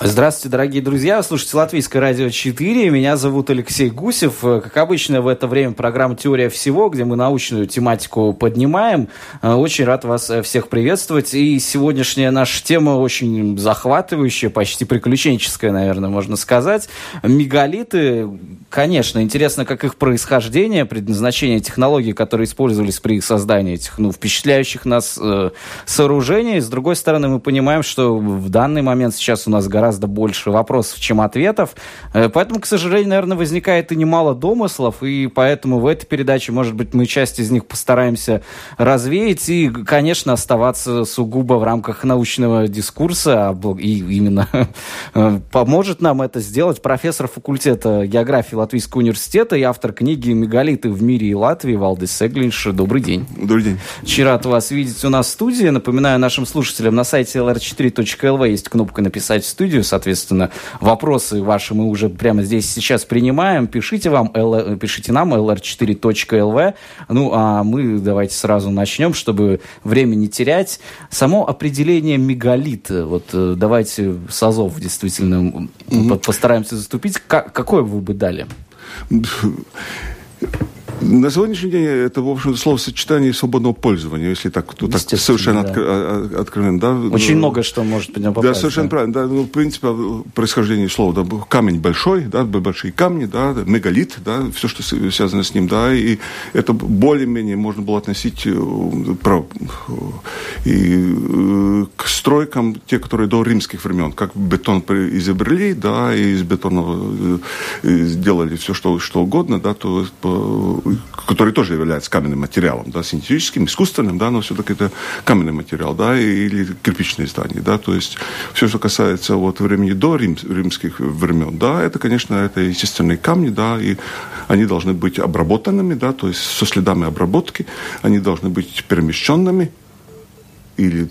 Здравствуйте, дорогие друзья. Слушайте Латвийское радио 4. Меня зовут Алексей Гусев. Как обычно, в это время программа «Теория всего», где мы научную тематику поднимаем. Э, очень рад вас э, всех приветствовать. И сегодняшняя наша тема очень захватывающая, почти приключенческая, наверное, можно сказать. Мегалиты, конечно, интересно, как их происхождение, предназначение технологий, которые использовались при их создании этих ну, впечатляющих нас э, сооружений. С другой стороны, мы понимаем, что в данный момент сейчас у нас гораздо гораздо больше вопросов, чем ответов. Э, поэтому, к сожалению, наверное, возникает и немало домыслов, и поэтому в этой передаче, может быть, мы часть из них постараемся развеять и, конечно, оставаться сугубо в рамках научного дискурса, а и именно э, поможет нам это сделать профессор факультета географии Латвийского университета и автор книги «Мегалиты в мире и Латвии» Валдис Сеглинш. Добрый день. Добрый день. Очень рад вас видеть у нас в студии. Напоминаю нашим слушателям, на сайте lr4.lv есть кнопка «Написать в студию» студию. Соответственно, вопросы ваши мы уже прямо здесь сейчас принимаем. Пишите, вам, пишите нам lr4.lv. Ну, а мы давайте сразу начнем, чтобы время не терять. Само определение мегалита, вот э, давайте с Азов действительно mm-hmm. постараемся заступить. Как, какое вы бы дали? На сегодняшний день это, в общем, словосочетание свободного пользования, если так, ну, так совершенно да. откро- откровенно. Да? Очень ну, много что может по Да, совершенно да. правильно. Да, ну, в принципе, происхождение слова, да, камень большой, да, большие камни, да, мегалит, да, все, что связано с ним, да, и это более-менее можно было относить э, про, и, э, к стройкам, те, которые до римских времен, как бетон изобрели, да, и из бетона э, сделали все, что, что угодно, да, то который тоже является каменным материалом, да, синтетическим, искусственным, да, но все-таки это каменный материал, да, или кирпичные здания, да, то есть все, что касается вот времени до рим, римских времен, да, это, конечно, это естественные камни, да, и они должны быть обработанными, да, то есть со следами обработки, они должны быть перемещенными или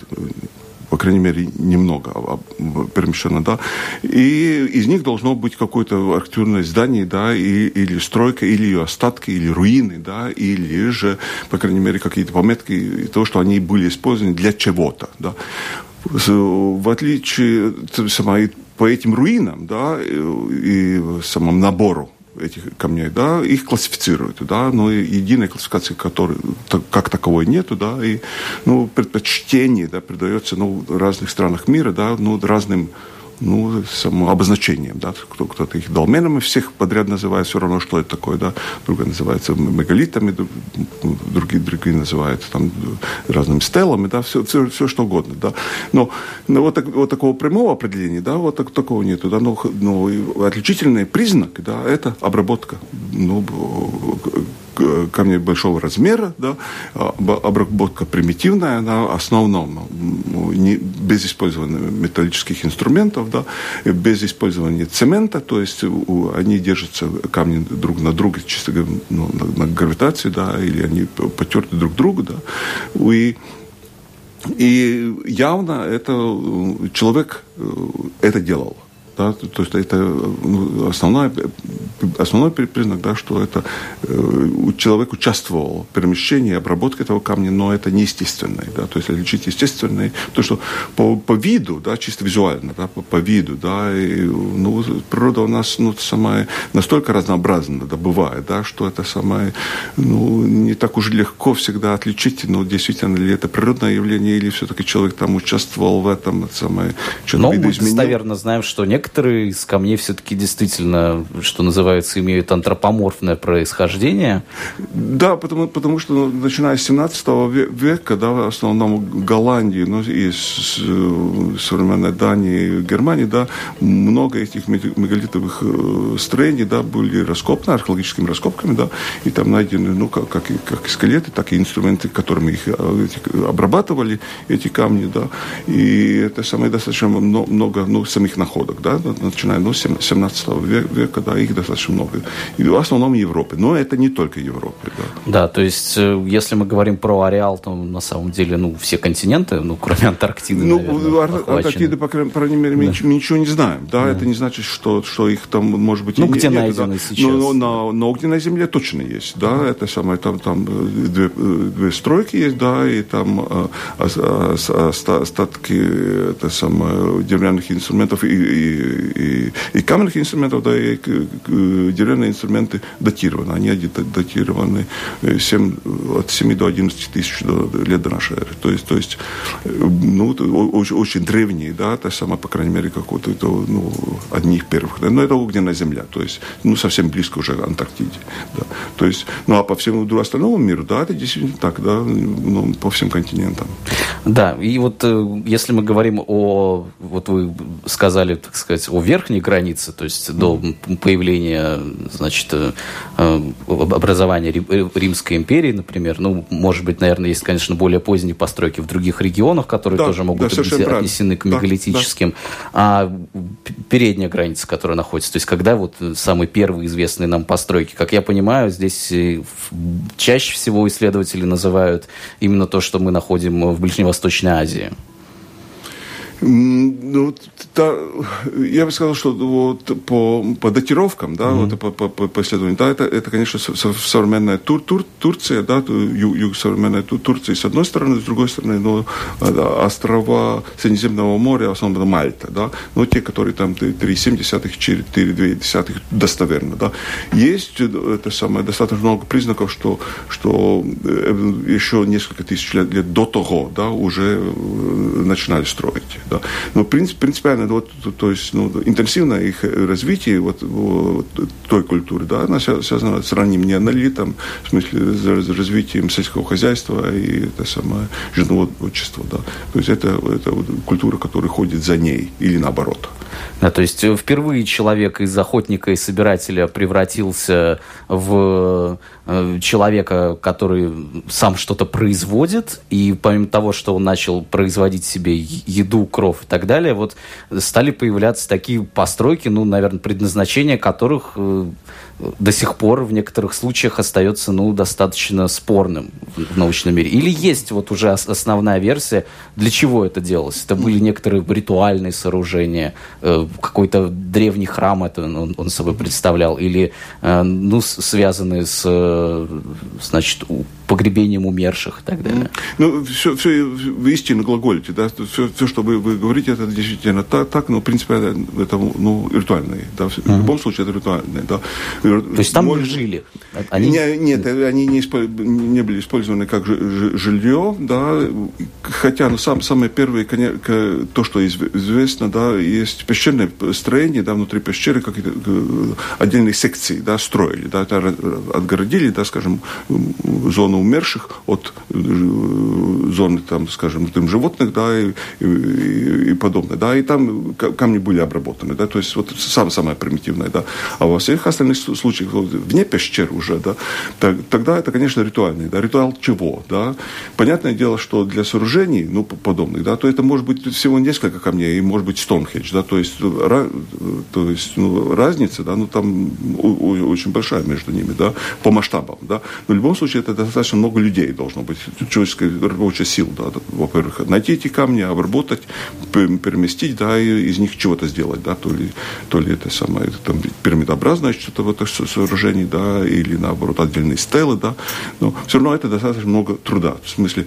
по крайней мере, немного перемещено, да, и из них должно быть какое-то архитектурное здание, да, и, или стройка, или ее остатки, или руины, да, или же, по крайней мере, какие-то пометки, то, что они были использованы для чего-то, да. В отличие по этим руинам, да, и, и самому набору этих камней, да, их классифицируют, да, но единой классификации, которой как таковой нету, да, и, ну, предпочтение, да, придается, ну, в разных странах мира, да, ну, разным ну, само обозначением, да, кто, кто-то их долменами всех подряд называет, все равно, что это такое, да, другое называется мегалитами, другие, другие называют там разными стелами, да, все, все, все что угодно, да, но, но вот, так, вот такого прямого определения, да, вот так, такого нету, да, но, но отличительный признак, да, это обработка, ну, камни большого размера, да, обработка примитивная, на основном, ну, не, без использования металлических инструментов, да, без использования цемента, то есть они держатся, камни друг на друга, чисто ну, на, на гравитации, да, или они потерты друг другу, да, и и явно это человек э, это делал. Да, то есть это ну, основной, основной признак, да, что это э, человек участвовал в перемещении, обработке этого камня, но это неестественное. Да, то есть отличить естественное, то, что по, по виду, да, чисто визуально, да, по, по виду, да, и, ну, природа у нас ну, самая настолько разнообразна, да, бывает, да, что это самое, ну, не так уж легко всегда отличить, ну, действительно ли это природное явление, или все-таки человек там участвовал в этом, это самое, что-то Но мы достоверно знаем, что некоторые некоторые из камней все-таки действительно, что называется, имеют антропоморфное происхождение. Да, потому, потому что ну, начиная с 17 века, да, в основном Голландии, ну, и с современной Дании, Германии, да, много этих мегалитовых э, строений, да, были раскопаны археологическими раскопками, да, и там найдены, ну, как, как, как и скелеты, так и инструменты, которыми их э, эти, обрабатывали, эти камни, да, и это самое достаточно много, ну, самих находок, да, начиная ну, 17 века, да, их достаточно много. И в основном Европы. Но это не только Европы. Да, да то есть, э, если мы говорим про ареал, то на самом деле, ну, все континенты, ну, кроме Антарктиды, Ну, наверное, Антарктиды, по крайней мере, да. мы ничего не знаем. Да? да, это не значит, что, что их там, может быть, ну, где нет, найдены да? сейчас. Но, но, где на Земле точно есть, да, uh-huh. это самое, там, там э, две, э, две стройки есть, да, и там остатки, это самое, деревянных инструментов и, и, и, и каменных инструментов, да, и деревянные инструменты датированы. Они датированы 7, э, от 7 до 11 тысяч лет до нашей эры. То есть, то есть ну, очень, очень древние, да, это самое, по крайней мере, как вот это, ну, одних первых. Да, но это огненная земля, то есть, ну, совсем близко уже к Антарктиде. Да. То есть, ну, а по всему остальному миру, да, это действительно так, да, ну, по всем континентам. Да, и вот э, если мы говорим о, вот вы сказали, так сказать, о верхней границе, то есть до появления, значит, э, э, образования Римской империи, например, ну, может быть, наверное, есть, конечно, более поздние постройки в других регионах, которые да, тоже могут да, быть отнесены к мегалитическим, да, да. а передняя граница, которая находится, то есть когда вот самые первые известные нам постройки, как я понимаю, здесь чаще всего исследователи называют именно то, что мы находим в Ближневосточной Азии. Ну, да, я бы сказал, что вот по, по датировкам, да, mm-hmm. вот по, по, по исследованию, да, это, это конечно, современная Тур, Тур, Турция, да, юг, юг современная Тур, Турция с одной стороны, с другой стороны, ну, да, острова Средиземного моря, основном Мальта, да, ну, те, которые там 3,7, 4,2 достоверно, да. Есть это самое, достаточно много признаков, что, что э, еще несколько тысяч лет, лет до того, да, уже э, начинали строить. Да. Но принцип, принципиально, вот, то, есть ну, интенсивное их развитие вот, вот, той культуры, да, она связана с ранним неонолитом, в смысле с развитием сельского хозяйства и это самое животноводчество. Да. То есть это, это вот культура, которая ходит за ней или наоборот. Да, то есть впервые человек из охотника и собирателя превратился в Э, человека, который сам что-то производит, и помимо того, что он начал производить себе еду, кров и так далее, вот стали появляться такие постройки, ну, наверное, предназначение которых э, до сих пор в некоторых случаях остается ну, достаточно спорным в научном мире? Или есть вот уже основная версия, для чего это делалось? Это были некоторые ритуальные сооружения, э, какой-то древний храм это он, он собой представлял, или э, ну, связанные с э, значит, погребением умерших и так далее. Ну, все, все вы истинно глаголите, да, все, все что вы, вы говорите, это действительно так, так но, в принципе, это, это ну, ритуальное, да, в uh-huh. любом случае это ритуальное, да. То есть там Может, жили? Они... Не, нет, они не, исп... не были использованы как жилье, да, хотя, ну, сам, самое первое, то, что известно, да, есть пещерное строение, да, внутри пещеры какие-то отдельные секции, да, строили, да, отгородили, да, скажем, зону зону умерших от э, зоны, там, скажем, там, животных, да, и, и, и подобное, да, и там камни были обработаны, да, то есть вот сам, самое примитивное, да, а во всех остальных случаях, вне пещер уже, да, так, тогда это, конечно, ритуальный, да, ритуал чего, да, понятное дело, что для сооружений, ну, подобных, да, то это может быть всего несколько камней, и может быть Стоунхедж, да, то есть, ra, то есть ну, разница, да, ну, там очень большая между ними, да, по масштабам, да, но в любом случае это достаточно достаточно много людей должно быть, человеческой рабочей сил, да, во-первых, найти эти камни, обработать, переместить, да, и из них чего-то сделать, да, то ли, то ли это самое, это, там, пирамидообразное что-то в этом сооружении, да, или наоборот отдельные стелы, да, но все равно это достаточно много труда, в смысле,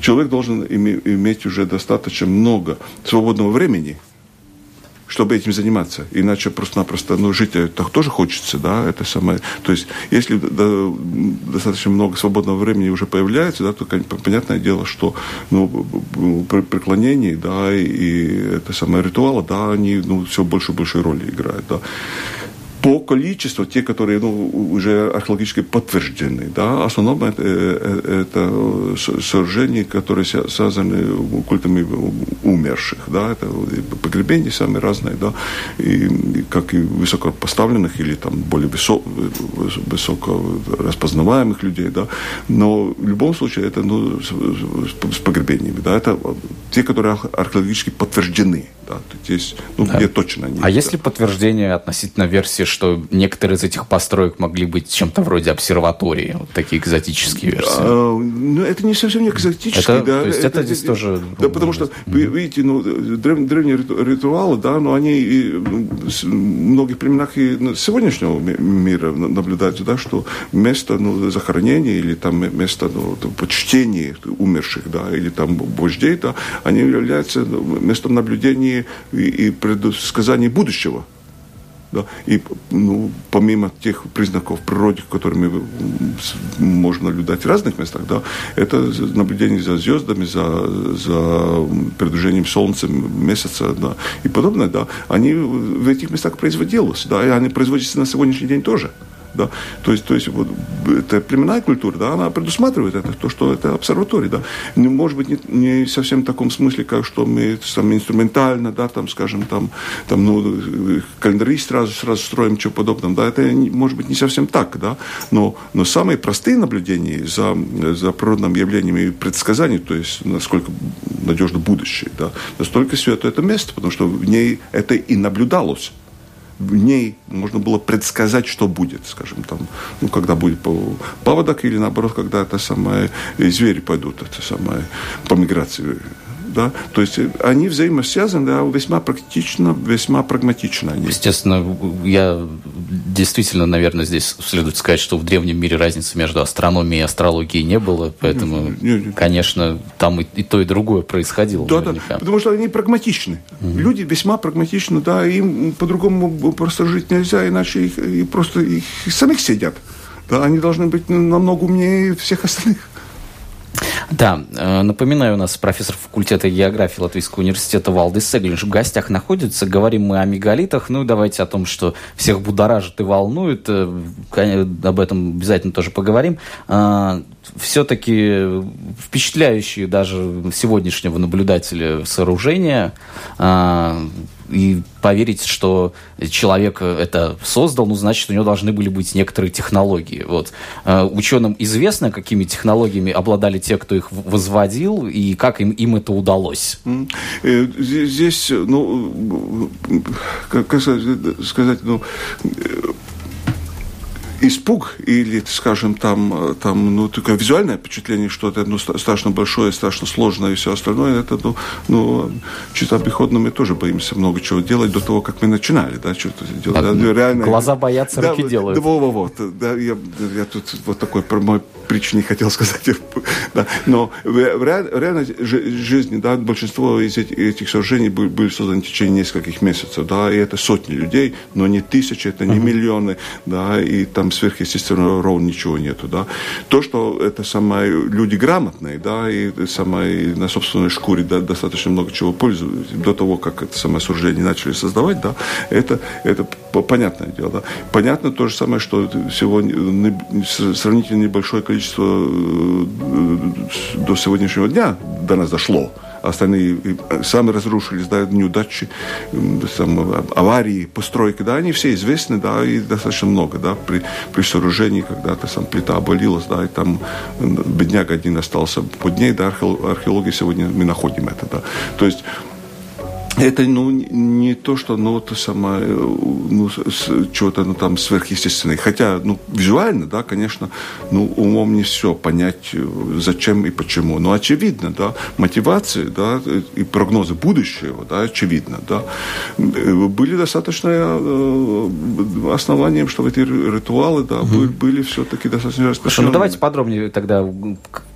человек должен иметь уже достаточно много свободного времени, чтобы этим заниматься. Иначе просто-напросто, ну, жить так тоже хочется, да, это самое. То есть, если да, достаточно много свободного времени уже появляется, да, то понятное дело, что, ну, преклонение, да, и это самое ритуалы, да, они, ну, все больше и больше роли играют, да по количеству, те, которые ну, уже археологически подтверждены, да, в основном это, э, это сооружения, которые связаны культами умерших, да, это погребения самые разные, да, и, как и высокопоставленных или там более высоко, высоко распознаваемых людей, да, но в любом случае это ну, с, с погребениями, да, это те, которые археологически подтверждены, да, здесь, ну, да. где точно нет. А есть ли подтверждение относительно версии, что некоторые из этих построек могли быть чем-то вроде обсерватории, вот такие экзотические версии? А, ну, это не совсем не экзотические, это, да. То есть это, это здесь это, тоже... Да, потому что, вы видите, ну, древ, древние ритуалы, да, но они и, ну, в многих племенах и сегодняшнего мира наблюдаются, да, что место ну, захоронения или там место ну, почтения умерших, да, или там вождей, да, они являются местом наблюдения и, предсказаний будущего. Да? И ну, помимо тех признаков природы, которыми можно наблюдать в разных местах, да, это наблюдение за звездами, за, за передвижением Солнца, месяца да, и подобное, да, они в этих местах производилось, да, и они производятся на сегодняшний день тоже. Да? То есть, то есть вот, эта племенная культура, да, она предусматривает это, то, что это обсерватория. Да? Не, может быть, не, не совсем в таком смысле, как что мы там, инструментально, да, там, скажем, там, там, ну, календари сразу, сразу строим, что подобное. Да? Это может быть не совсем так, да? но, но самые простые наблюдения за, за природным явлениями и предсказания, то есть насколько надежно будущее, да, настолько свято это место, потому что в ней это и наблюдалось в ней можно было предсказать, что будет, скажем, там, ну, когда будет поводок или наоборот, когда это самое, звери пойдут, это самое, по миграции да, то есть э, они взаимосвязаны, да, весьма практично, весьма прагматично. Они. Естественно, я действительно, наверное, здесь следует сказать, что в древнем мире разницы между астрономией и астрологией не было, поэтому, нет, нет, нет. конечно, там и, и то, и другое происходило. Да, наверняка. да, потому что они прагматичны. Угу. Люди весьма прагматичны, да, им по-другому просто жить нельзя, иначе их и просто их самих сидят. Да, они должны быть намного умнее всех остальных. Да, э, напоминаю, у нас профессор факультета географии Латвийского университета Валдис Сеглинш в гостях находится. Говорим мы о мегалитах. Ну, давайте о том, что всех будоражит и волнует. Э, об этом обязательно тоже поговорим. Э, Все-таки впечатляющие даже сегодняшнего наблюдателя сооружения и поверить, что человек это создал, ну, значит, у него должны были быть некоторые технологии. Вот. Э, ученым известно, какими технологиями обладали те, кто их возводил, и как им, им это удалось? Э, здесь, ну, как сказать, ну, испуг или, скажем, там, там ну, такое визуальное впечатление, что это ну, страшно большое, страшно сложное и все остальное, это, ну, ну чисто обиходно мы тоже боимся много чего делать до того, как мы начинали, да, что-то делать. А, да, реально, глаза боятся, да, руки делают. Да, вот, вот, да, я, я тут вот такой мой притчу не хотел сказать, да, но в, реаль, реальной жизни, да, большинство из этих, этих сооружений были, были созданы в течение нескольких месяцев, да, и это сотни людей, но не тысячи, это не uh-huh. миллионы, да, и там сверхъестественного ровно ничего нету, да. То, что это самое, люди грамотные, да, и самое, на собственной шкуре да, достаточно много чего пользуются, до того, как это самое сооружение начали создавать, да, это, это понятное дело, да. Понятно то же самое, что всего сравнительно небольшое количество э, до сегодняшнего дня до нас дошло, остальные сами разрушились, да, неудачи, там, аварии, постройки, да, они все известны, да, и достаточно много, да, при, при сооружении, когда то сам плита обвалилась, да, и там бедняк один остался под ней, да, археологи сегодня мы находим это, да, то есть это ну, не то, что ну, то самое, ну, чего-то ну, там сверхъестественное. Хотя, ну, визуально, да, конечно, ну, умом не все понять, э, зачем и почему. Но очевидно, да, мотивации, да, и прогнозы будущего, да, очевидно, да, были достаточно э, основанием, что эти ритуалы, да, угу. были, были все-таки достаточно распространены. ну давайте подробнее тогда.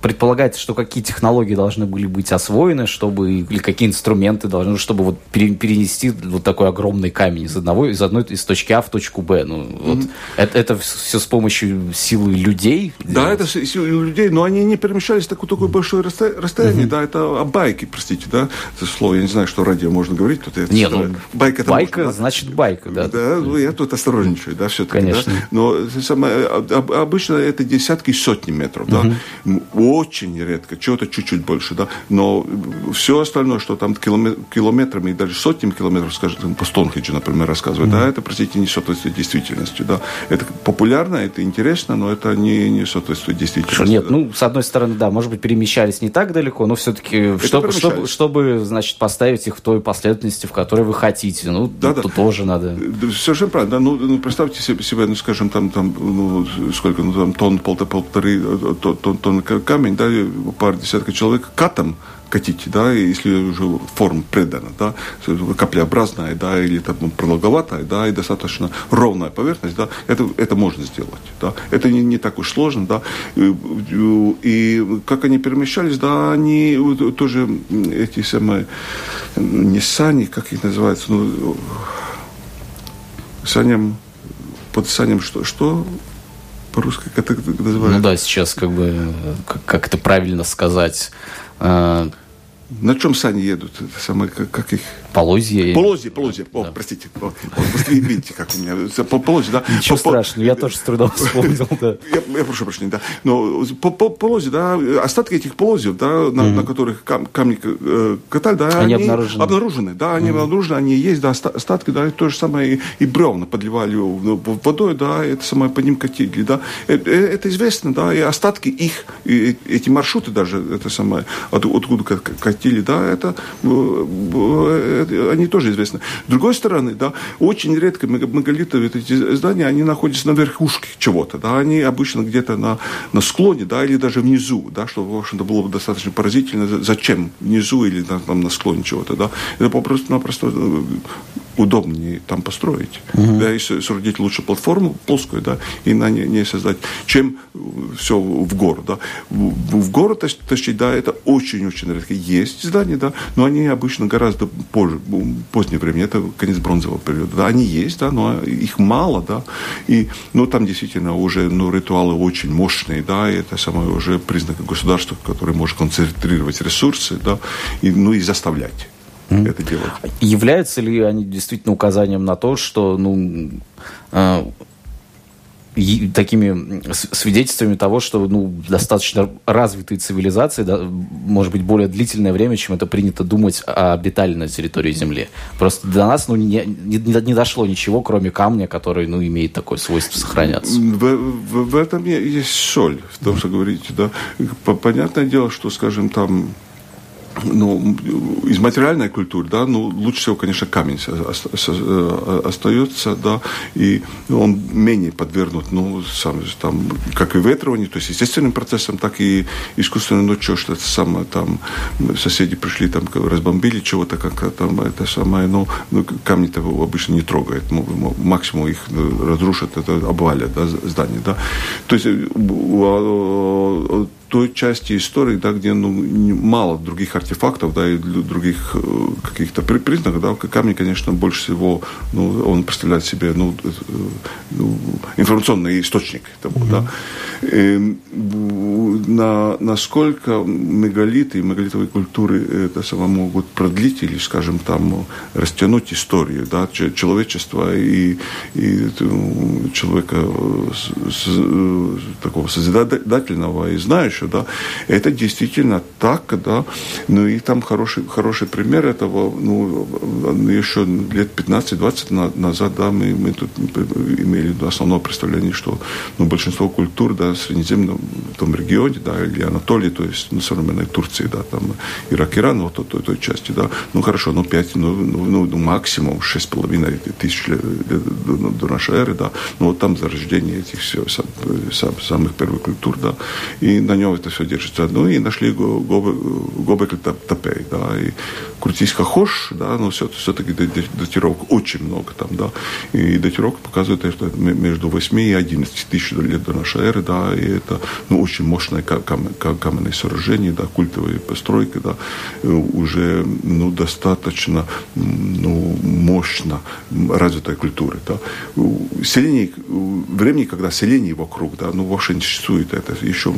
Предполагается, что какие технологии должны были быть освоены, чтобы, или какие инструменты должны, чтобы вот перенести вот такой огромный камень из одного из одной из точки А в точку Б. Ну, mm-hmm. вот это, это все с помощью силы людей. Да, это силы людей, но они не перемещались такое такое большое расстояние. Mm-hmm. Да, это байки, простите, да, это слово, я не знаю, что радио можно говорить. Тут это, Нет, ну, байка, байка можно, значит байка, да. Да, ну, я тут осторожничаю, да, все-таки. Конечно. Да? Но самое, обычно это десятки, сотни метров, да. Mm-hmm. Очень редко, чего-то чуть-чуть больше, да. Но все остальное, что там километр, километр километрами и даже сотнями километров, скажем, по Стоунхеджу, например, рассказывают, mm-hmm. да, это, простите, не соответствует действительности, да. Это популярно, это интересно, но это не, не соответствует действительности. Нет, да. ну, с одной стороны, да, может быть, перемещались не так далеко, но все-таки, чтобы, чтобы, чтобы, значит, поставить их в той последовательности, в которой вы хотите, ну, да, да. тоже надо. Совершенно правильно, да, ну, ну представьте себе, ну, скажем, там, там, ну, сколько, ну, там, тонн, полторы, э, тонн, тонн камень, да, пара десятка человек катом катить, да, если уже форма предана, да, каплеобразная, да, или там продолговатая, да, и достаточно ровная поверхность, да, это, это можно сделать, да, это не, не так уж сложно, да, и, и как они перемещались, да, они тоже эти самые, не сани, как их называется, ну, саням, под саням что, что по-русски как это называется? Ну да, сейчас как бы, как, как это правильно сказать, на чем сани едут? Это самое, как, как их? Полозье. Полозье, полозье. О, да. простите. О, быстрее видите, как у меня. Полозье, да. Ничего по, страшного, я тоже с трудом вспомнил, да. Я, я прошу прощения, да. Но по, по, полозье, да, остатки этих полозьев, да, на, mm-hmm. на которых кам, камни э, катали, да, они, они обнаружены. обнаружены. Да, они mm-hmm. обнаружены, они есть, да, остатки, да, то же самое и, и бревна подливали водой, да, это самое по ним катили, да. Это, э, это известно, да, и остатки их, и, эти маршруты даже, это самое, от, откуда катили, да, это, это они тоже известны. С другой стороны, да, очень редко мегалитовые эти здания, они находятся на верхушке чего-то, да, они обычно где-то на, на склоне, да, или даже внизу, да, что, в общем-то, было бы достаточно поразительно, зачем внизу или на, там, на склоне чего-то, да, это попросту-напросто удобнее там построить. Угу. Да, и соорудить лучше платформу плоскую, да, и на ней, ней создать, чем все в гору, да. В, в гору тащить, да, это очень-очень редко. Есть здания, да, но они обычно гораздо позже, позднее время, это конец бронзового периода, да, они есть, да, но их мало, да, и, ну, там действительно уже, ну, ритуалы очень мощные, да, и это самое уже признак государства, которое может концентрировать ресурсы, да, и, ну, и заставлять это делать. Являются ли они действительно указанием на то, что ну, э, такими свидетельствами того, что ну, достаточно развитые цивилизации, да, может быть, более длительное время, чем это принято думать о на территории Земли. Просто до нас ну, не, не, не дошло ничего, кроме камня, который ну, имеет такое свойство сохраняться. В, в, в этом есть соль, в том, что говорите. Да? Понятное дело, что, скажем, там ну, из материальной культуры, да, ну, лучше всего, конечно, камень э, остается, да, и он менее подвергнут, ну, сам, там, как и ветрованию, то есть естественным процессом, так и искусственным, ну, что, что это самое, там, соседи пришли, там, разбомбили чего-то, как там, это самое, ну, ну камни-то обычно не трогает, максимум их ну, разрушат, это обвалят, да, здание, да, то есть э, той части истории, да, где ну, мало других артефактов, да, и других э, каких-то признаков, да, камень, конечно, больше всего, ну, он представляет себе, ну, э, ну информационный источник того, mm-hmm. да. И, на, насколько мегалиты и мегалитовые культуры это само могут продлить или, скажем, там, растянуть историю, да, человечества и, и человека с, с, такого созидательного и знающего, дальше, да. Это действительно так, да. Ну и там хороший, хороший пример этого, ну, еще лет 15-20 назад, да, мы, мы тут имели основное представление, что ну, большинство культур, да, в Средиземном том регионе, да, или Анатолии, то есть, ну, современной Турции, да, там, Ирак, Иран, вот той, той части, да, ну, хорошо, ну, 5, ну, ну, ну, ну максимум 6,5 тысяч лет до, до нашей эры, да, ну, вот там зарождение этих все, сам, сам, самых первых культур, да, и на нем нем это все держится. Ну и нашли Гобекли Тапей, да, и крутись хохош, да, но все, все-таки датировок очень много там, да, и датировка показывает, что между 8 и 11 тысяч лет до нашей эры, да, и это, ну, очень мощное кам- каменное сооружение, да, культовые постройки, да, уже, ну, достаточно, ну, мощно развитая культура, да. Селение, времени, когда селение вокруг, да, ну, вообще не существует, это еще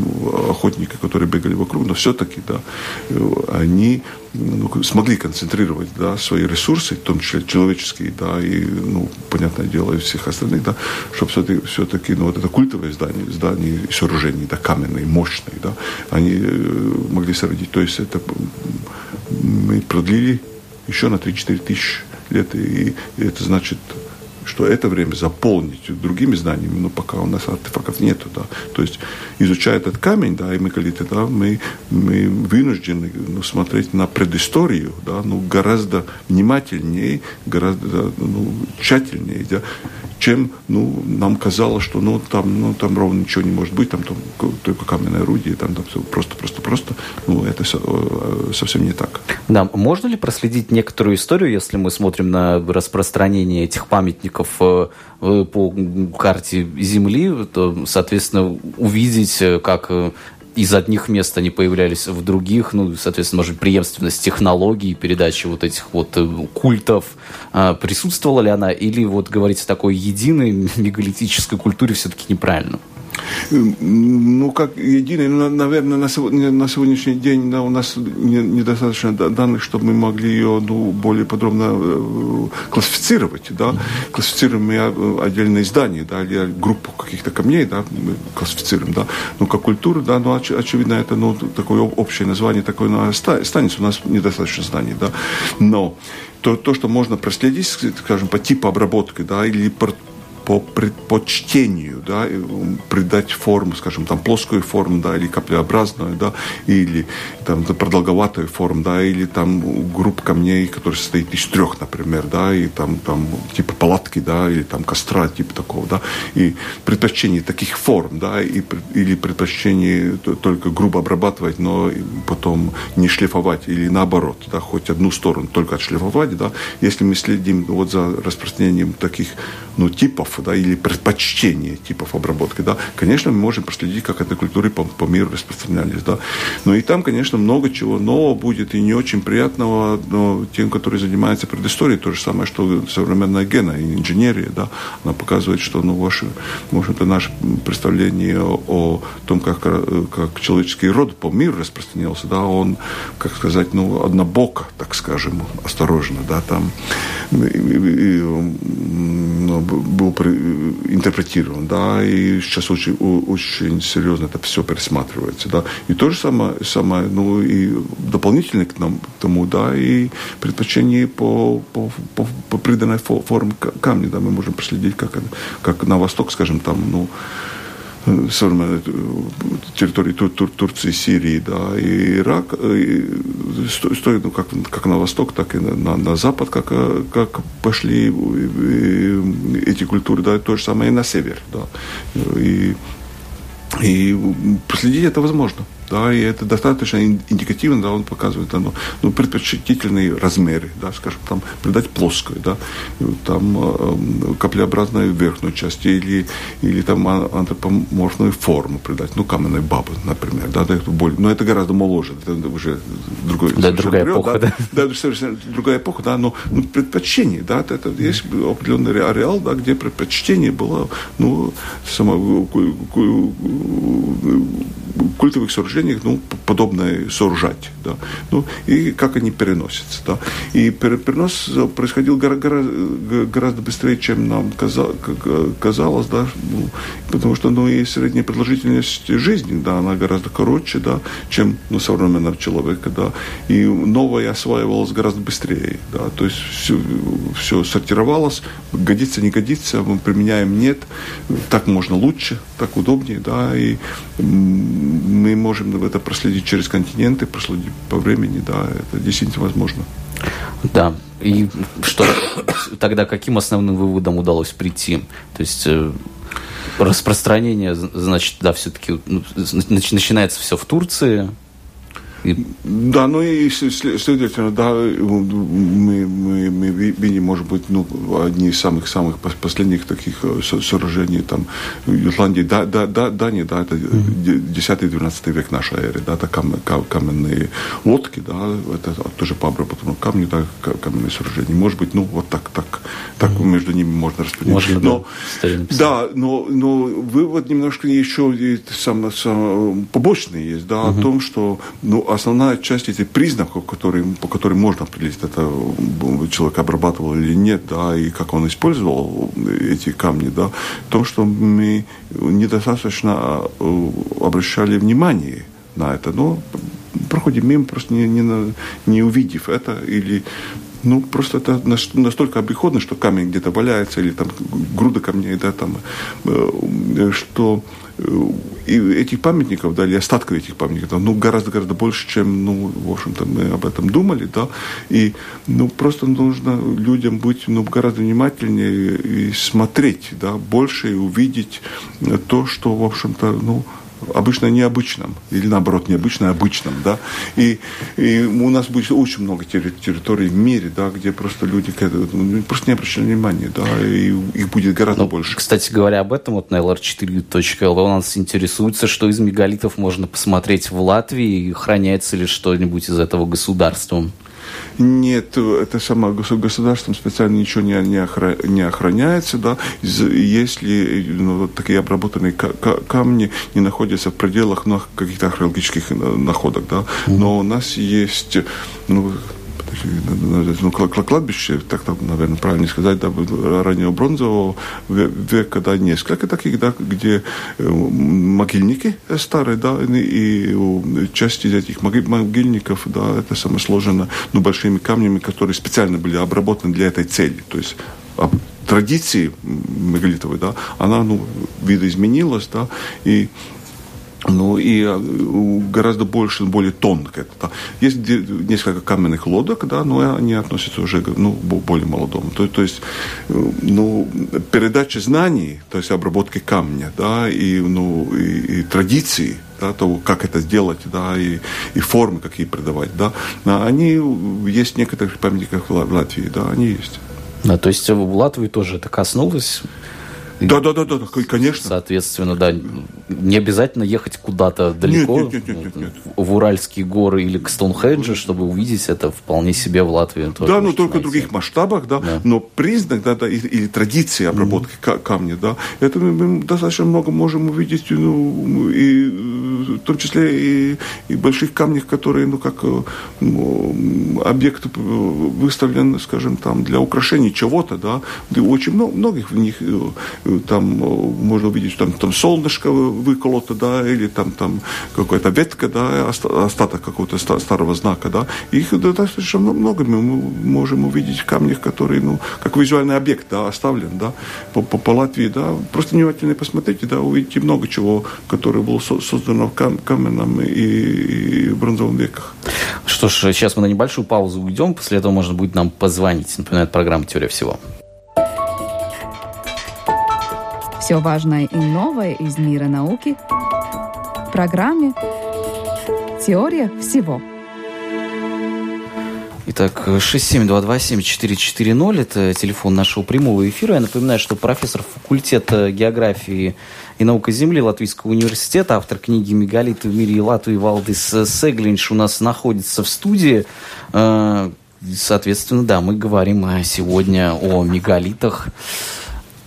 охотники, которые бегали вокруг, но все-таки, да, они ну, смогли концентрировать да, свои ресурсы, в том числе человеческие, да, и, ну, понятное дело, и всех остальных, да, чтобы все-таки, все-таки ну, вот это культовое здание, здание и сооружения, да, каменные, мощные, да, они э, могли соорудить. То есть это мы продлили еще на 3-4 тысячи лет. И, и это значит что это время заполнить другими знаниями, но пока у нас артефактов нету, да. То есть, изучая этот камень, да, и мегалиты, да, мы, мы вынуждены ну, смотреть на предысторию, да, ну, гораздо внимательнее, гораздо ну, тщательнее, да, чем ну, нам казалось, что ну, там, ну, там ровно ничего не может быть, там, там только каменное орудие, там, там все просто, просто, просто. Ну, это э, совсем не так. Да, можно ли проследить некоторую историю, если мы смотрим на распространение этих памятников э, э, по карте Земли, то, соответственно, увидеть, как из одних мест они появлялись в других, ну, соответственно, может, преемственность технологий, передачи вот этих вот э, культов, а, присутствовала ли она, или вот говорить о такой единой мегалитической культуре все-таки неправильно? Ну, как единый, ну, наверное, на, сегодня, на сегодняшний день да, у нас недостаточно данных, чтобы мы могли ее ну, более подробно э, классифицировать. Да? Классифицируем мы э, отдельные здания, да, или группу каких-то камней, да, мы классифицируем. Да? Ну, как культура, да, ну, оч, очевидно, это ну, такое общее название, такое ну, останется. У нас недостаточно знаний. Да? Но то, то, что можно проследить, скажем, по типу обработки, да, или по предпочтению, да, придать форму, скажем, там плоскую форму, да, или каплеобразную, да, или там продолговатую форму, да, или там группа камней, которая состоит из трех, например, да, и там, там типа палатки, да, или там костра, типа такого, да, и предпочтение таких форм, да, и, или предпочтение только грубо обрабатывать, но потом не шлифовать, или наоборот, да, хоть одну сторону только отшлифовать, да, если мы следим вот за распространением таких, ну, типов, да, или предпочтение типов обработки, да, конечно, мы можем проследить, как эти культуры по, по миру распространялись, да. Но и там, конечно, много чего нового будет и не очень приятного но тем, которые занимаются предысторией, то же самое, что современная гена и инженерия, да, она показывает, что, ну, ваше, может, наше представление о, том, как, как человеческий род по миру распространялся, да, он, как сказать, ну, однобоко, так скажем, осторожно, да, там. И, и, и, ну, был интерпретирован, да, и сейчас очень, очень серьезно это все пересматривается, да. И то же самое, самое ну, и дополнительно к, нам, к тому, да, и предпочтение по, по, по, по приданной форме камня, да, мы можем проследить, как, как на восток, скажем, там, ну, современной территории Тур, Тур, Турции, Сирии, да, и Ирак, и стоит, ну, как, как на восток, так и на, на, запад, как, как пошли эти культуры, да, то же самое и на север, да, и, и проследить это возможно да, и это достаточно индикативно, да, он показывает оно, ну, предпочтительные размеры, да, скажем, там, придать плоскую, да, там, э, каплеобразную верхнюю часть или, или там а, антропоморфную форму придать, ну, каменной бабы, например, да, да это более, но это гораздо моложе, это уже другой, да, другая период, эпоха, да, да, да, совершенно другая эпоха, да, но ну, предпочтение, да, это, это есть определенный ареал, да, где предпочтение было, ну, само, культовых сооружениях ну, подобное сооружать. Да. Ну, и как они переносятся. Да. И перенос происходил гораздо, быстрее, чем нам казалось, да, ну, потому что ну, и средняя продолжительность жизни, да, она гораздо короче, да, чем ну, современного человека. Да. И новое осваивалось гораздо быстрее. Да. То есть все, все сортировалось, годится, не годится, мы применяем, нет, так можно лучше, так удобнее, да, и мы можем это проследить через континенты, проследить по времени, да, это действительно возможно. Да, и что тогда каким основным выводом удалось прийти? То есть э, распространение, значит, да, все-таки ну, начинается все в Турции, и... Да, ну и следовательно, да, мы, мы, мы видим, может быть, ну, одни из самых-самых последних таких э, сооружений там в Ирландии, да, да, да, Дания, да, это 10-12 век нашей эры, да, это кам, кам, каменные лодки, да, это тоже по обработанному камню, да, каменные сооружения. Может быть, ну, вот так, так, так mm-hmm. между ними можно распределить. Можно, но, да, да но, но вывод немножко еще и сам, сам, побочный есть, да, mm-hmm. о том, что, ну, основная часть этих признаков, которые, по которым можно определить, это человек обрабатывал или нет, да, и как он использовал эти камни, да, в том, что мы недостаточно э, обращали внимание на это. Но проходим мимо, просто не, не, не увидев это, или Ну, просто это настолько обиходно, что камень где-то валяется, или там груда камней, да, там, э, что э, и этих памятников, да, или остатков этих памятников, ну, гораздо-гораздо больше, чем, ну, в общем-то, мы об этом думали, да, и, ну, просто нужно людям быть, ну, гораздо внимательнее и смотреть, да, больше и увидеть то, что, в общем-то, ну, обычно необычном, или наоборот, необычно обычном, да, и, и у нас будет очень много территорий в мире, да, где просто люди ну, просто не обращали внимания, да, и их будет гораздо ну, больше. Кстати говоря, об этом вот на lr4.lv у нас интересуется, что из мегалитов можно посмотреть в Латвии, и храняется ли что-нибудь из этого государством. Нет, это само государством специально ничего не, не, охра, не охраняется, да, если ну, вот такие обработанные камни не находятся в пределах ну, каких-то археологических э, находок, да, но у нас есть, ну, ну, кладбище, так, наверное, правильно сказать, да, раннего бронзового века, да, несколько таких, да, где э, могильники старые, да, и часть из этих могильников, да, это самое сложено, ну, большими камнями, которые специально были обработаны для этой цели, то есть традиции мегалитовой, да, она, ну, видоизменилась, да, и ну и э, гораздо больше, более тонко. Это, Есть несколько каменных лодок, да, но они относятся уже ну, более молодому. То, то есть э, ну, передача знаний, то есть обработки камня, да, и, ну, и, и традиции, да, того, как это сделать, да, и, и формы какие придавать, да, они есть в некоторых памятниках в Латвии, да, они есть. Да, то есть в Латвии тоже это коснулось да, да, да, да, конечно. Соответственно, да, не обязательно ехать куда-то далеко, нет, нет, нет, нет, нет. в Уральские горы или к Стоунхенджу, чтобы увидеть это вполне себе в Латвии. Тоже да, но только найти. в других масштабах, да, да. но признак, да, да, или, или традиции обработки mm-hmm. камня, да, это мы достаточно много можем увидеть, ну, и в том числе и, и больших камнях, которые, ну, как ну, объект выставлен, скажем, там, для украшения чего-то, да, и очень много, многих в них э, там э, можно увидеть, что там, там солнышко выколото, да, или там, там какая-то ветка, да, остаток какого-то старого знака, да. Их достаточно много мы можем увидеть в камнях, которые, ну, как визуальный объект, да, оставлен, да, по, по, по Латвии, да. Просто внимательно посмотрите, да, увидите много чего, которое было создано в кам каменном и, и бронзовом веках. Что ж, сейчас мы на небольшую паузу уйдем, после этого можно будет нам позвонить. Напоминает программа «Теория всего». Все важное и новое из мира науки в программе «Теория всего». Итак, 67227440 – это телефон нашего прямого эфира. Я напоминаю, что профессор факультета географии и наука Земли Латвийского университета, автор книги «Мегалиты в мире Латвии» Валдис Сеглинш у нас находится в студии. Э, соответственно, да, мы говорим сегодня о мегалитах.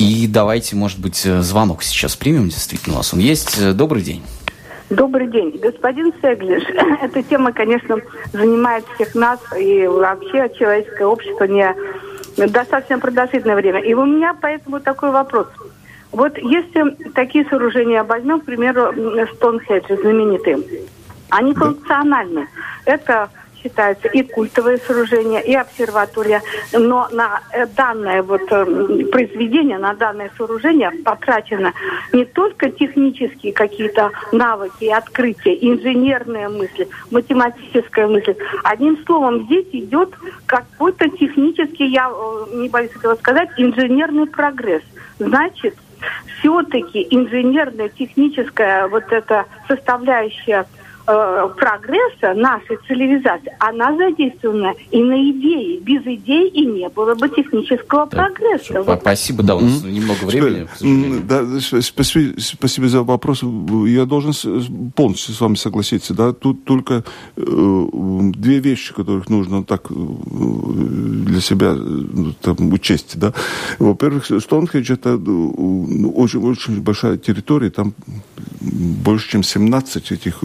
И давайте, может быть, э, звонок сейчас примем. Действительно, у нас он есть. Э, добрый день. Добрый день. Господин Сеглиш, эта тема, конечно, занимает всех нас и вообще человеческое общество не достаточно продолжительное время. И у меня поэтому такой вопрос. Вот если такие сооружения возьмем, к примеру, Стоунхедж знаменитые, они функциональны. Это считается и культовое сооружение, и обсерватория. Но на э, данное вот э, произведение, на данное сооружение потрачено не только технические какие-то навыки открытия, инженерные мысли, математическая мысль. Одним словом, здесь идет какой-то технический, я э, не боюсь этого сказать, инженерный прогресс. Значит, все-таки инженерная, техническая вот эта составляющая э, прогресса нашей цивилизации, она задействована и на идеи. Без идей и не было бы технического так, прогресса. Вот. Спасибо, да, у нас mm-hmm. немного времени. Да, спасибо, спасибо за вопрос. Я должен полностью с вами согласиться. Да? Тут только э, две вещи, которых нужно так э, для себя э, там, учесть. Да? Во-первых, Стоунхедж это очень, очень большая территория, там больше, чем 17 этих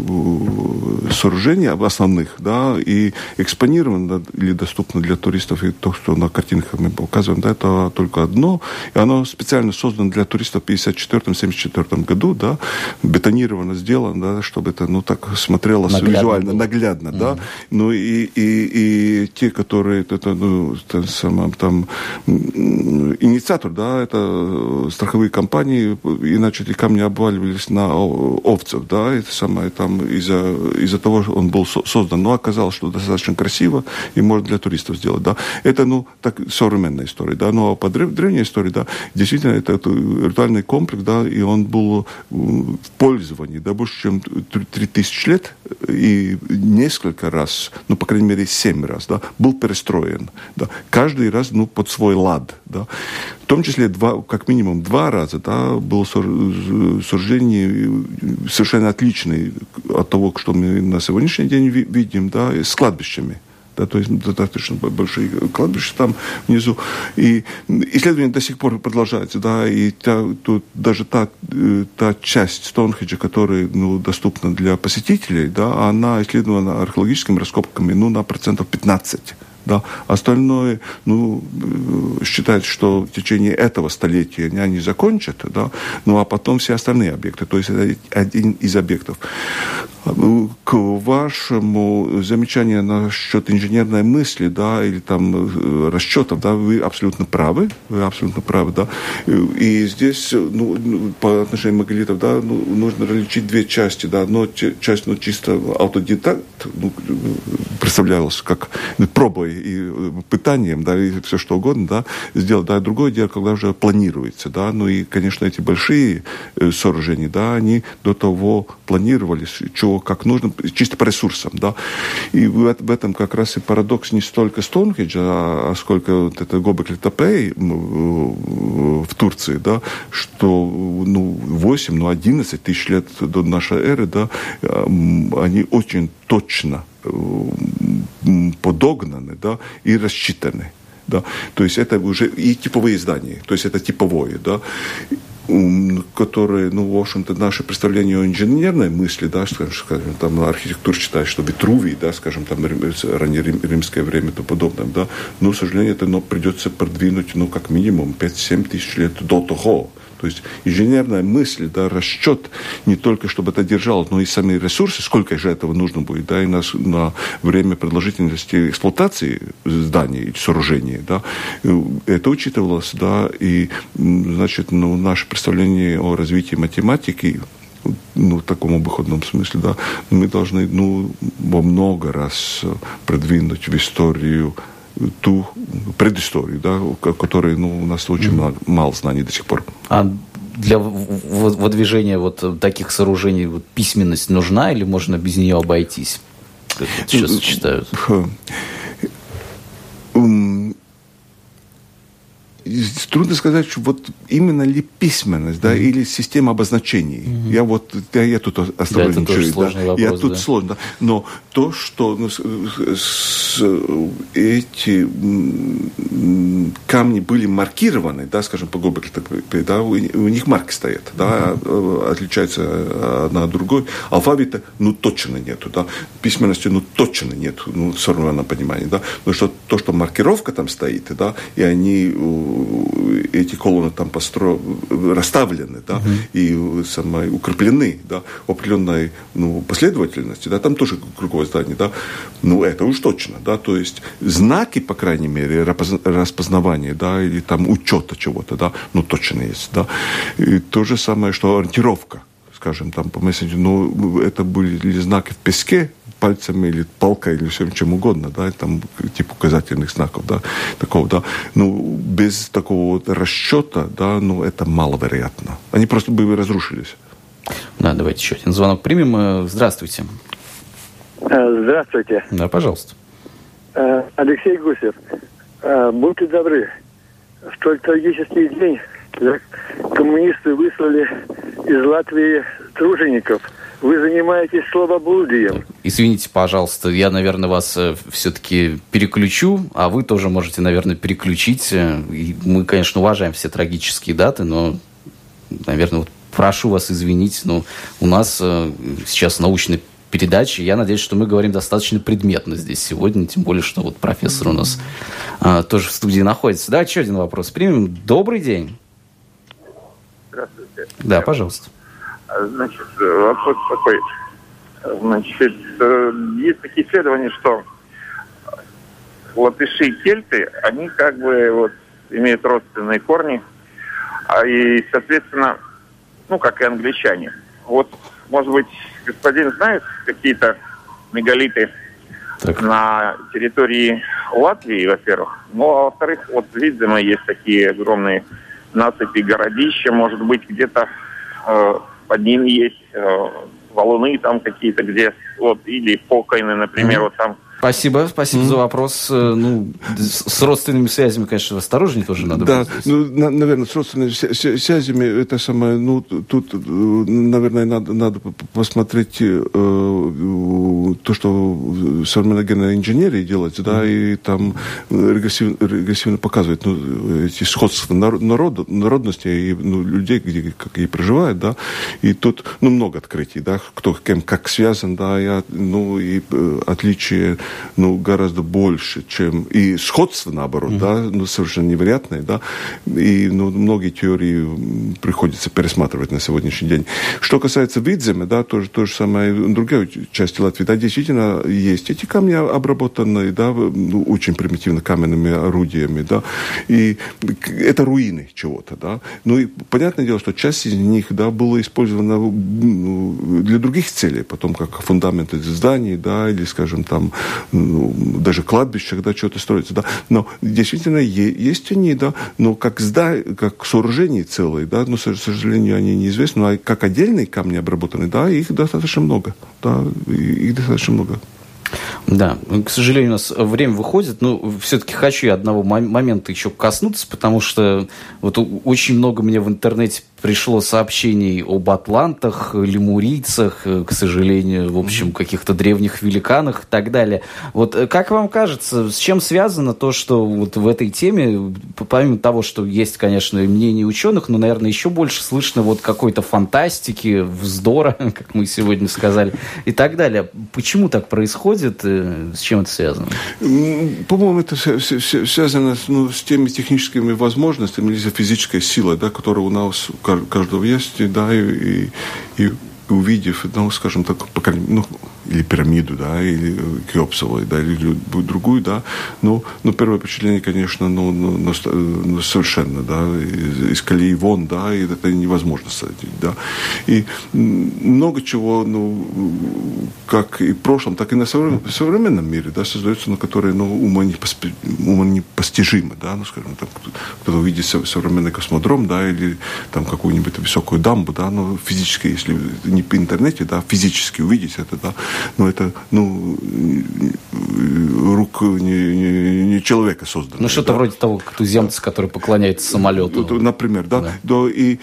сооружений основных, да, и экспонировано или доступно для туристов, и то, что на картинках мы показываем, да, это только одно, и оно специально создано для туристов в 54-74 году, да, бетонировано, сделано, да, чтобы это, ну, так смотрелось наглядно визуально, наглядно, mm-hmm. да, ну, и, и, и те, которые, это, ну, это, самое, там, инициатор, да, это страховые компании, иначе эти камни обваливались на овцев, да, это самое, там, из-за из того, что он был создан, но оказалось, что достаточно красиво и можно для туристов сделать, да. Это, ну, так, современная история, да, но по древней истории, да, действительно, это, это виртуальный комплекс, да, и он был в пользовании, да, больше, чем 3000 лет, и несколько раз, ну, по крайней мере, семь раз, да, был перестроен, да, каждый раз, ну, под свой лад, да, в том числе два, как минимум два раза, да, было сооружение совершенно отличное от того, что мы на сегодняшний день видим, да, с кладбищами да, то есть достаточно большие кладбища там внизу. И исследование до сих пор продолжается, да, и та, тут даже та, э, та часть Стоунхеджа, которая ну, доступна для посетителей, да, она исследована археологическими раскопками ну, на процентов 15 да. Остальное, ну, э, считается, что в течение этого столетия они закончат, да, ну, а потом все остальные объекты. То есть это один из объектов. К вашему замечанию насчет инженерной мысли, да, или там э, расчетов, да, вы абсолютно правы, вы абсолютно правы, да. И здесь, ну, по отношению маголитов, да, ну, нужно различить две части, да. Одна часть, ну, чисто аутодидакт, ну, представлялась как пробой и пытанием, да, и все что угодно, да, сделать, да. Другое дело, когда уже планируется, да, ну и, конечно, эти большие э, сооружения, да, они до того планировались, чего как нужно, чисто по ресурсам, да. И в, в этом как раз и парадокс не столько Стоунхеджа, а, сколько вот это Гобекли Тапей в Турции, да, что ну, 8, ну, 11 тысяч лет до нашей эры, да, они очень точно подогнаны, да, и рассчитаны. Да, то есть это уже и типовые здания, то есть это типовое, да, которые, ну, в общем-то, наше представление о инженерной мысли, да, скажем, скажем там архитектура считает, что Витрувий, да, скажем, там ранее римское время и тому подобное, да, но, к сожалению, это но придется продвинуть, ну, как минимум 5-7 тысяч лет до того, то есть инженерная мысль, да, расчет не только, чтобы это держалось, но и сами ресурсы, сколько же этого нужно будет, да, и на, на время продолжительности эксплуатации зданий и сооружений, да, это учитывалось, да, и, значит, ну, наше представление о развитии математики ну, в таком обыходном смысле, да, мы должны, ну, во много раз продвинуть в историю ту предысторию, да, которой ну, у нас очень мало, мало знаний до сих пор. А для выдвижения вот таких сооружений вот, письменность нужна или можно без нее обойтись? Как сейчас считают? Трудно сказать, что вот именно ли письменность, да, mm-hmm. или система обозначений. Mm-hmm. Я вот, я, я тут оставлю да, да, вопрос, я тут да. сложно, да. но то, что ну, с, с, эти камни были маркированы, да, скажем, по Гобекле, да, у, у них марки стоят, да, mm-hmm. отличается одна от другой. Алфавита, ну, точно нету, да, письменности, ну, точно нету, ну, в современном понимании, да, но что то, что маркировка там стоит, да, и они эти колонны там постро... расставлены, да, угу. и самое, укреплены, да, в определенной ну, последовательности, да, там тоже круговое здание, да, ну, это уж точно, да, то есть знаки, по крайней мере, распознавания, да, или там учета чего-то, да, ну, точно есть, да, и то же самое, что ориентировка, скажем, там по мессенджеру, ну, это были знаки в песке, пальцами или палкой или всем чем угодно, да, там типа указательных знаков, да, такого, да. Ну, без такого вот расчета, да, ну, это маловероятно. Они просто бы разрушились. Да, давайте еще один звонок примем. Э, здравствуйте. Э, здравствуйте. Да, пожалуйста. Э, Алексей Гусев. Будьте добры. В тот трагический день коммунисты выслали из Латвии тружеников – вы занимаетесь словоблудием. Извините, пожалуйста, я, наверное, вас э, все-таки переключу, а вы тоже можете, наверное, переключить. Э, и мы, конечно, уважаем все трагические даты, но, наверное, вот прошу вас извинить, но у нас э, сейчас научный передачи. Я надеюсь, что мы говорим достаточно предметно здесь сегодня, тем более, что вот профессор у нас а, тоже в студии находится. Да, еще один вопрос примем. Добрый день. Здравствуйте. Да, пожалуйста. Значит, вопрос такой. Значит, э, есть такие исследования, что латыши и кельты, они как бы вот имеют родственные корни, а и, соответственно, ну, как и англичане. Вот, может быть, господин знает какие-то мегалиты так. на территории Латвии, во-первых. Ну, а во-вторых, вот видимо, есть такие огромные насыпи городища, может быть, где-то э, под ними есть э, валуны там какие-то, где вот, или покойны, например, mm-hmm. вот там Спасибо, спасибо mm-hmm. за вопрос. Э, ну, с родственными связями, конечно, осторожнее тоже надо. Да, ну, на, наверное, с родственными связями это самое, ну, тут, э, наверное, надо, надо посмотреть э, то, что современная генная инженерия делает, да, mm-hmm. и там регрессивно, регрессивно показывает ну, эти сходства народ, народности и ну, людей, где как и проживают, да, и тут, ну, много открытий, да, кто кем как связан, да, и, ну, и э, отличие ну, гораздо больше, чем... И сходство, наоборот, mm-hmm. да, ну, совершенно невероятное, да, и ну, многие теории приходится пересматривать на сегодняшний день. Что касается Видзема, да, тоже то же самое в другой части Латвии, да, действительно есть эти камни обработанные, да, ну, очень примитивно каменными орудиями, да, и это руины чего-то, да. Ну, и понятное дело, что часть из них, да, была использована ну, для других целей, потом как фундаменты зданий, да, или, скажем, там даже кладбищах, да, что-то строится, да, но действительно есть они, да, но как зда, как сооружения целые, да, но, к сожалению, они неизвестны, но как отдельные камни обработаны, да, их достаточно много, да, их достаточно много. Да, к сожалению, у нас время выходит, но все-таки хочу я одного момента еще коснуться, потому что вот очень много мне в интернете пришло сообщений об атлантах, лемурийцах, э, к сожалению, в общем, каких-то древних великанах и так далее. Вот э, как вам кажется, с чем связано то, что вот в этой теме, помимо того, что есть, конечно, мнение ученых, но, наверное, еще больше слышно вот какой-то фантастики, вздора, как мы сегодня сказали, и так далее. Почему так происходит? Э, с чем это связано? По-моему, это связано ну, с теми техническими возможностями или физической силой, да, которая у нас каждого есть, да, и, и увидев, ну, скажем так, ну, или пирамиду, да, или Кеопсовой, да, или другую, да, ну, ну первое впечатление, конечно, ну, ну, ну, ну совершенно, да, из, из колеи вон, да, и это невозможно садить, да. И много чего, ну, как и в прошлом, так и на современном, современном мире, да, создается, ну, которые, ну, ума, непосп... ума непостижимы, да, ну, скажем, там, кто-то увидит современный космодром, да, или там какую-нибудь высокую дамбу, да, ну, физически, если не по интернете, да, физически увидеть это, да, ну, это, ну, рук не, не, не человека создано. Ну, что-то да. вроде того, как туземцы, который поклоняется самолету. Например, да. да. да и,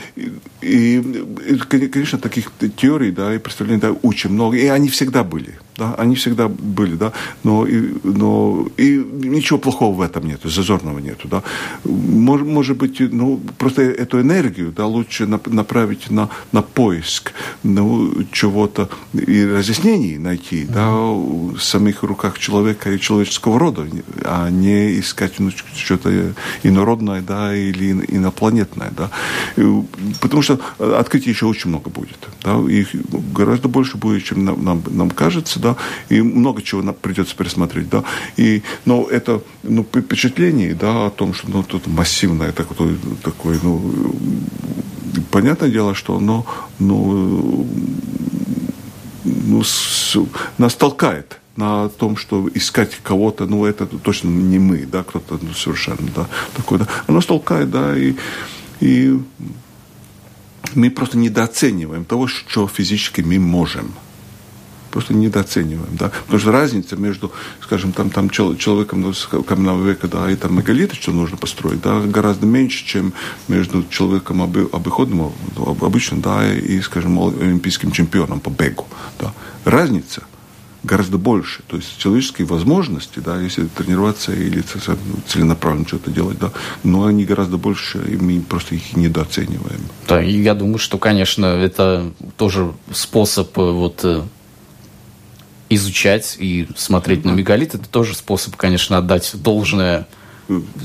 и, и, конечно, таких теорий, да, и представлений, да, очень много, и они всегда были да, они всегда были, да, но, и, но и ничего плохого в этом нету, зазорного нету, да. Может, может быть, ну, просто эту энергию, да, лучше направить на, на поиск, ну, чего-то и разъяснений найти, да, в самих руках человека и человеческого рода, а не искать ну, что-то инородное, да, или инопланетное, да. Потому что открытий еще очень много будет, да, их гораздо больше будет, чем нам, нам, нам кажется, да, и много чего нам придется пересмотреть, да, и, но это, ну, впечатление, да, о том, что, ну, тут массивное такое, такое, ну, понятное дело, что оно, ну, ну, с, нас толкает на том, что искать кого-то, ну, это точно не мы, да, кто-то ну, совершенно, да, такой, да, оно толкает, да, и, и мы просто недооцениваем того, что физически мы можем просто недооцениваем, да, потому что разница между, скажем, там, там человеком каменного века, да, и там мегалиты, что нужно построить, да, гораздо меньше, чем между человеком обы, обыходным, обычным, да, и, скажем, олимпийским чемпионом по бегу, да. Разница гораздо больше. То есть человеческие возможности, да, если тренироваться или целенаправленно что-то делать, да, но они гораздо больше, и мы просто их недооцениваем. Да, и я думаю, что, конечно, это тоже способ э, вот э, изучать и смотреть на мегалит. Это тоже способ, конечно, отдать должное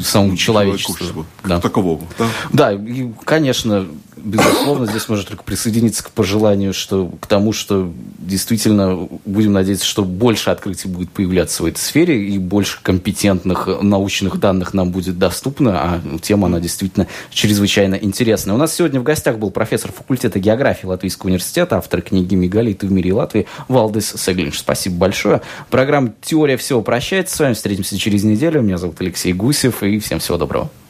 самому человечеству. Да. Таковому, да? Да, и, конечно, безусловно, здесь можно только присоединиться к пожеланию, что к тому, что действительно будем надеяться, что больше открытий будет появляться в этой сфере и больше компетентных научных данных нам будет доступно, а тема, она действительно чрезвычайно интересная. У нас сегодня в гостях был профессор факультета географии Латвийского университета, автор книги «Мегалиты в мире Латвии» Валдес Сеглинш. Спасибо большое. Программа «Теория всего» прощается с вами. Встретимся через неделю. Меня зовут Алексей Гусев, и всем всего доброго.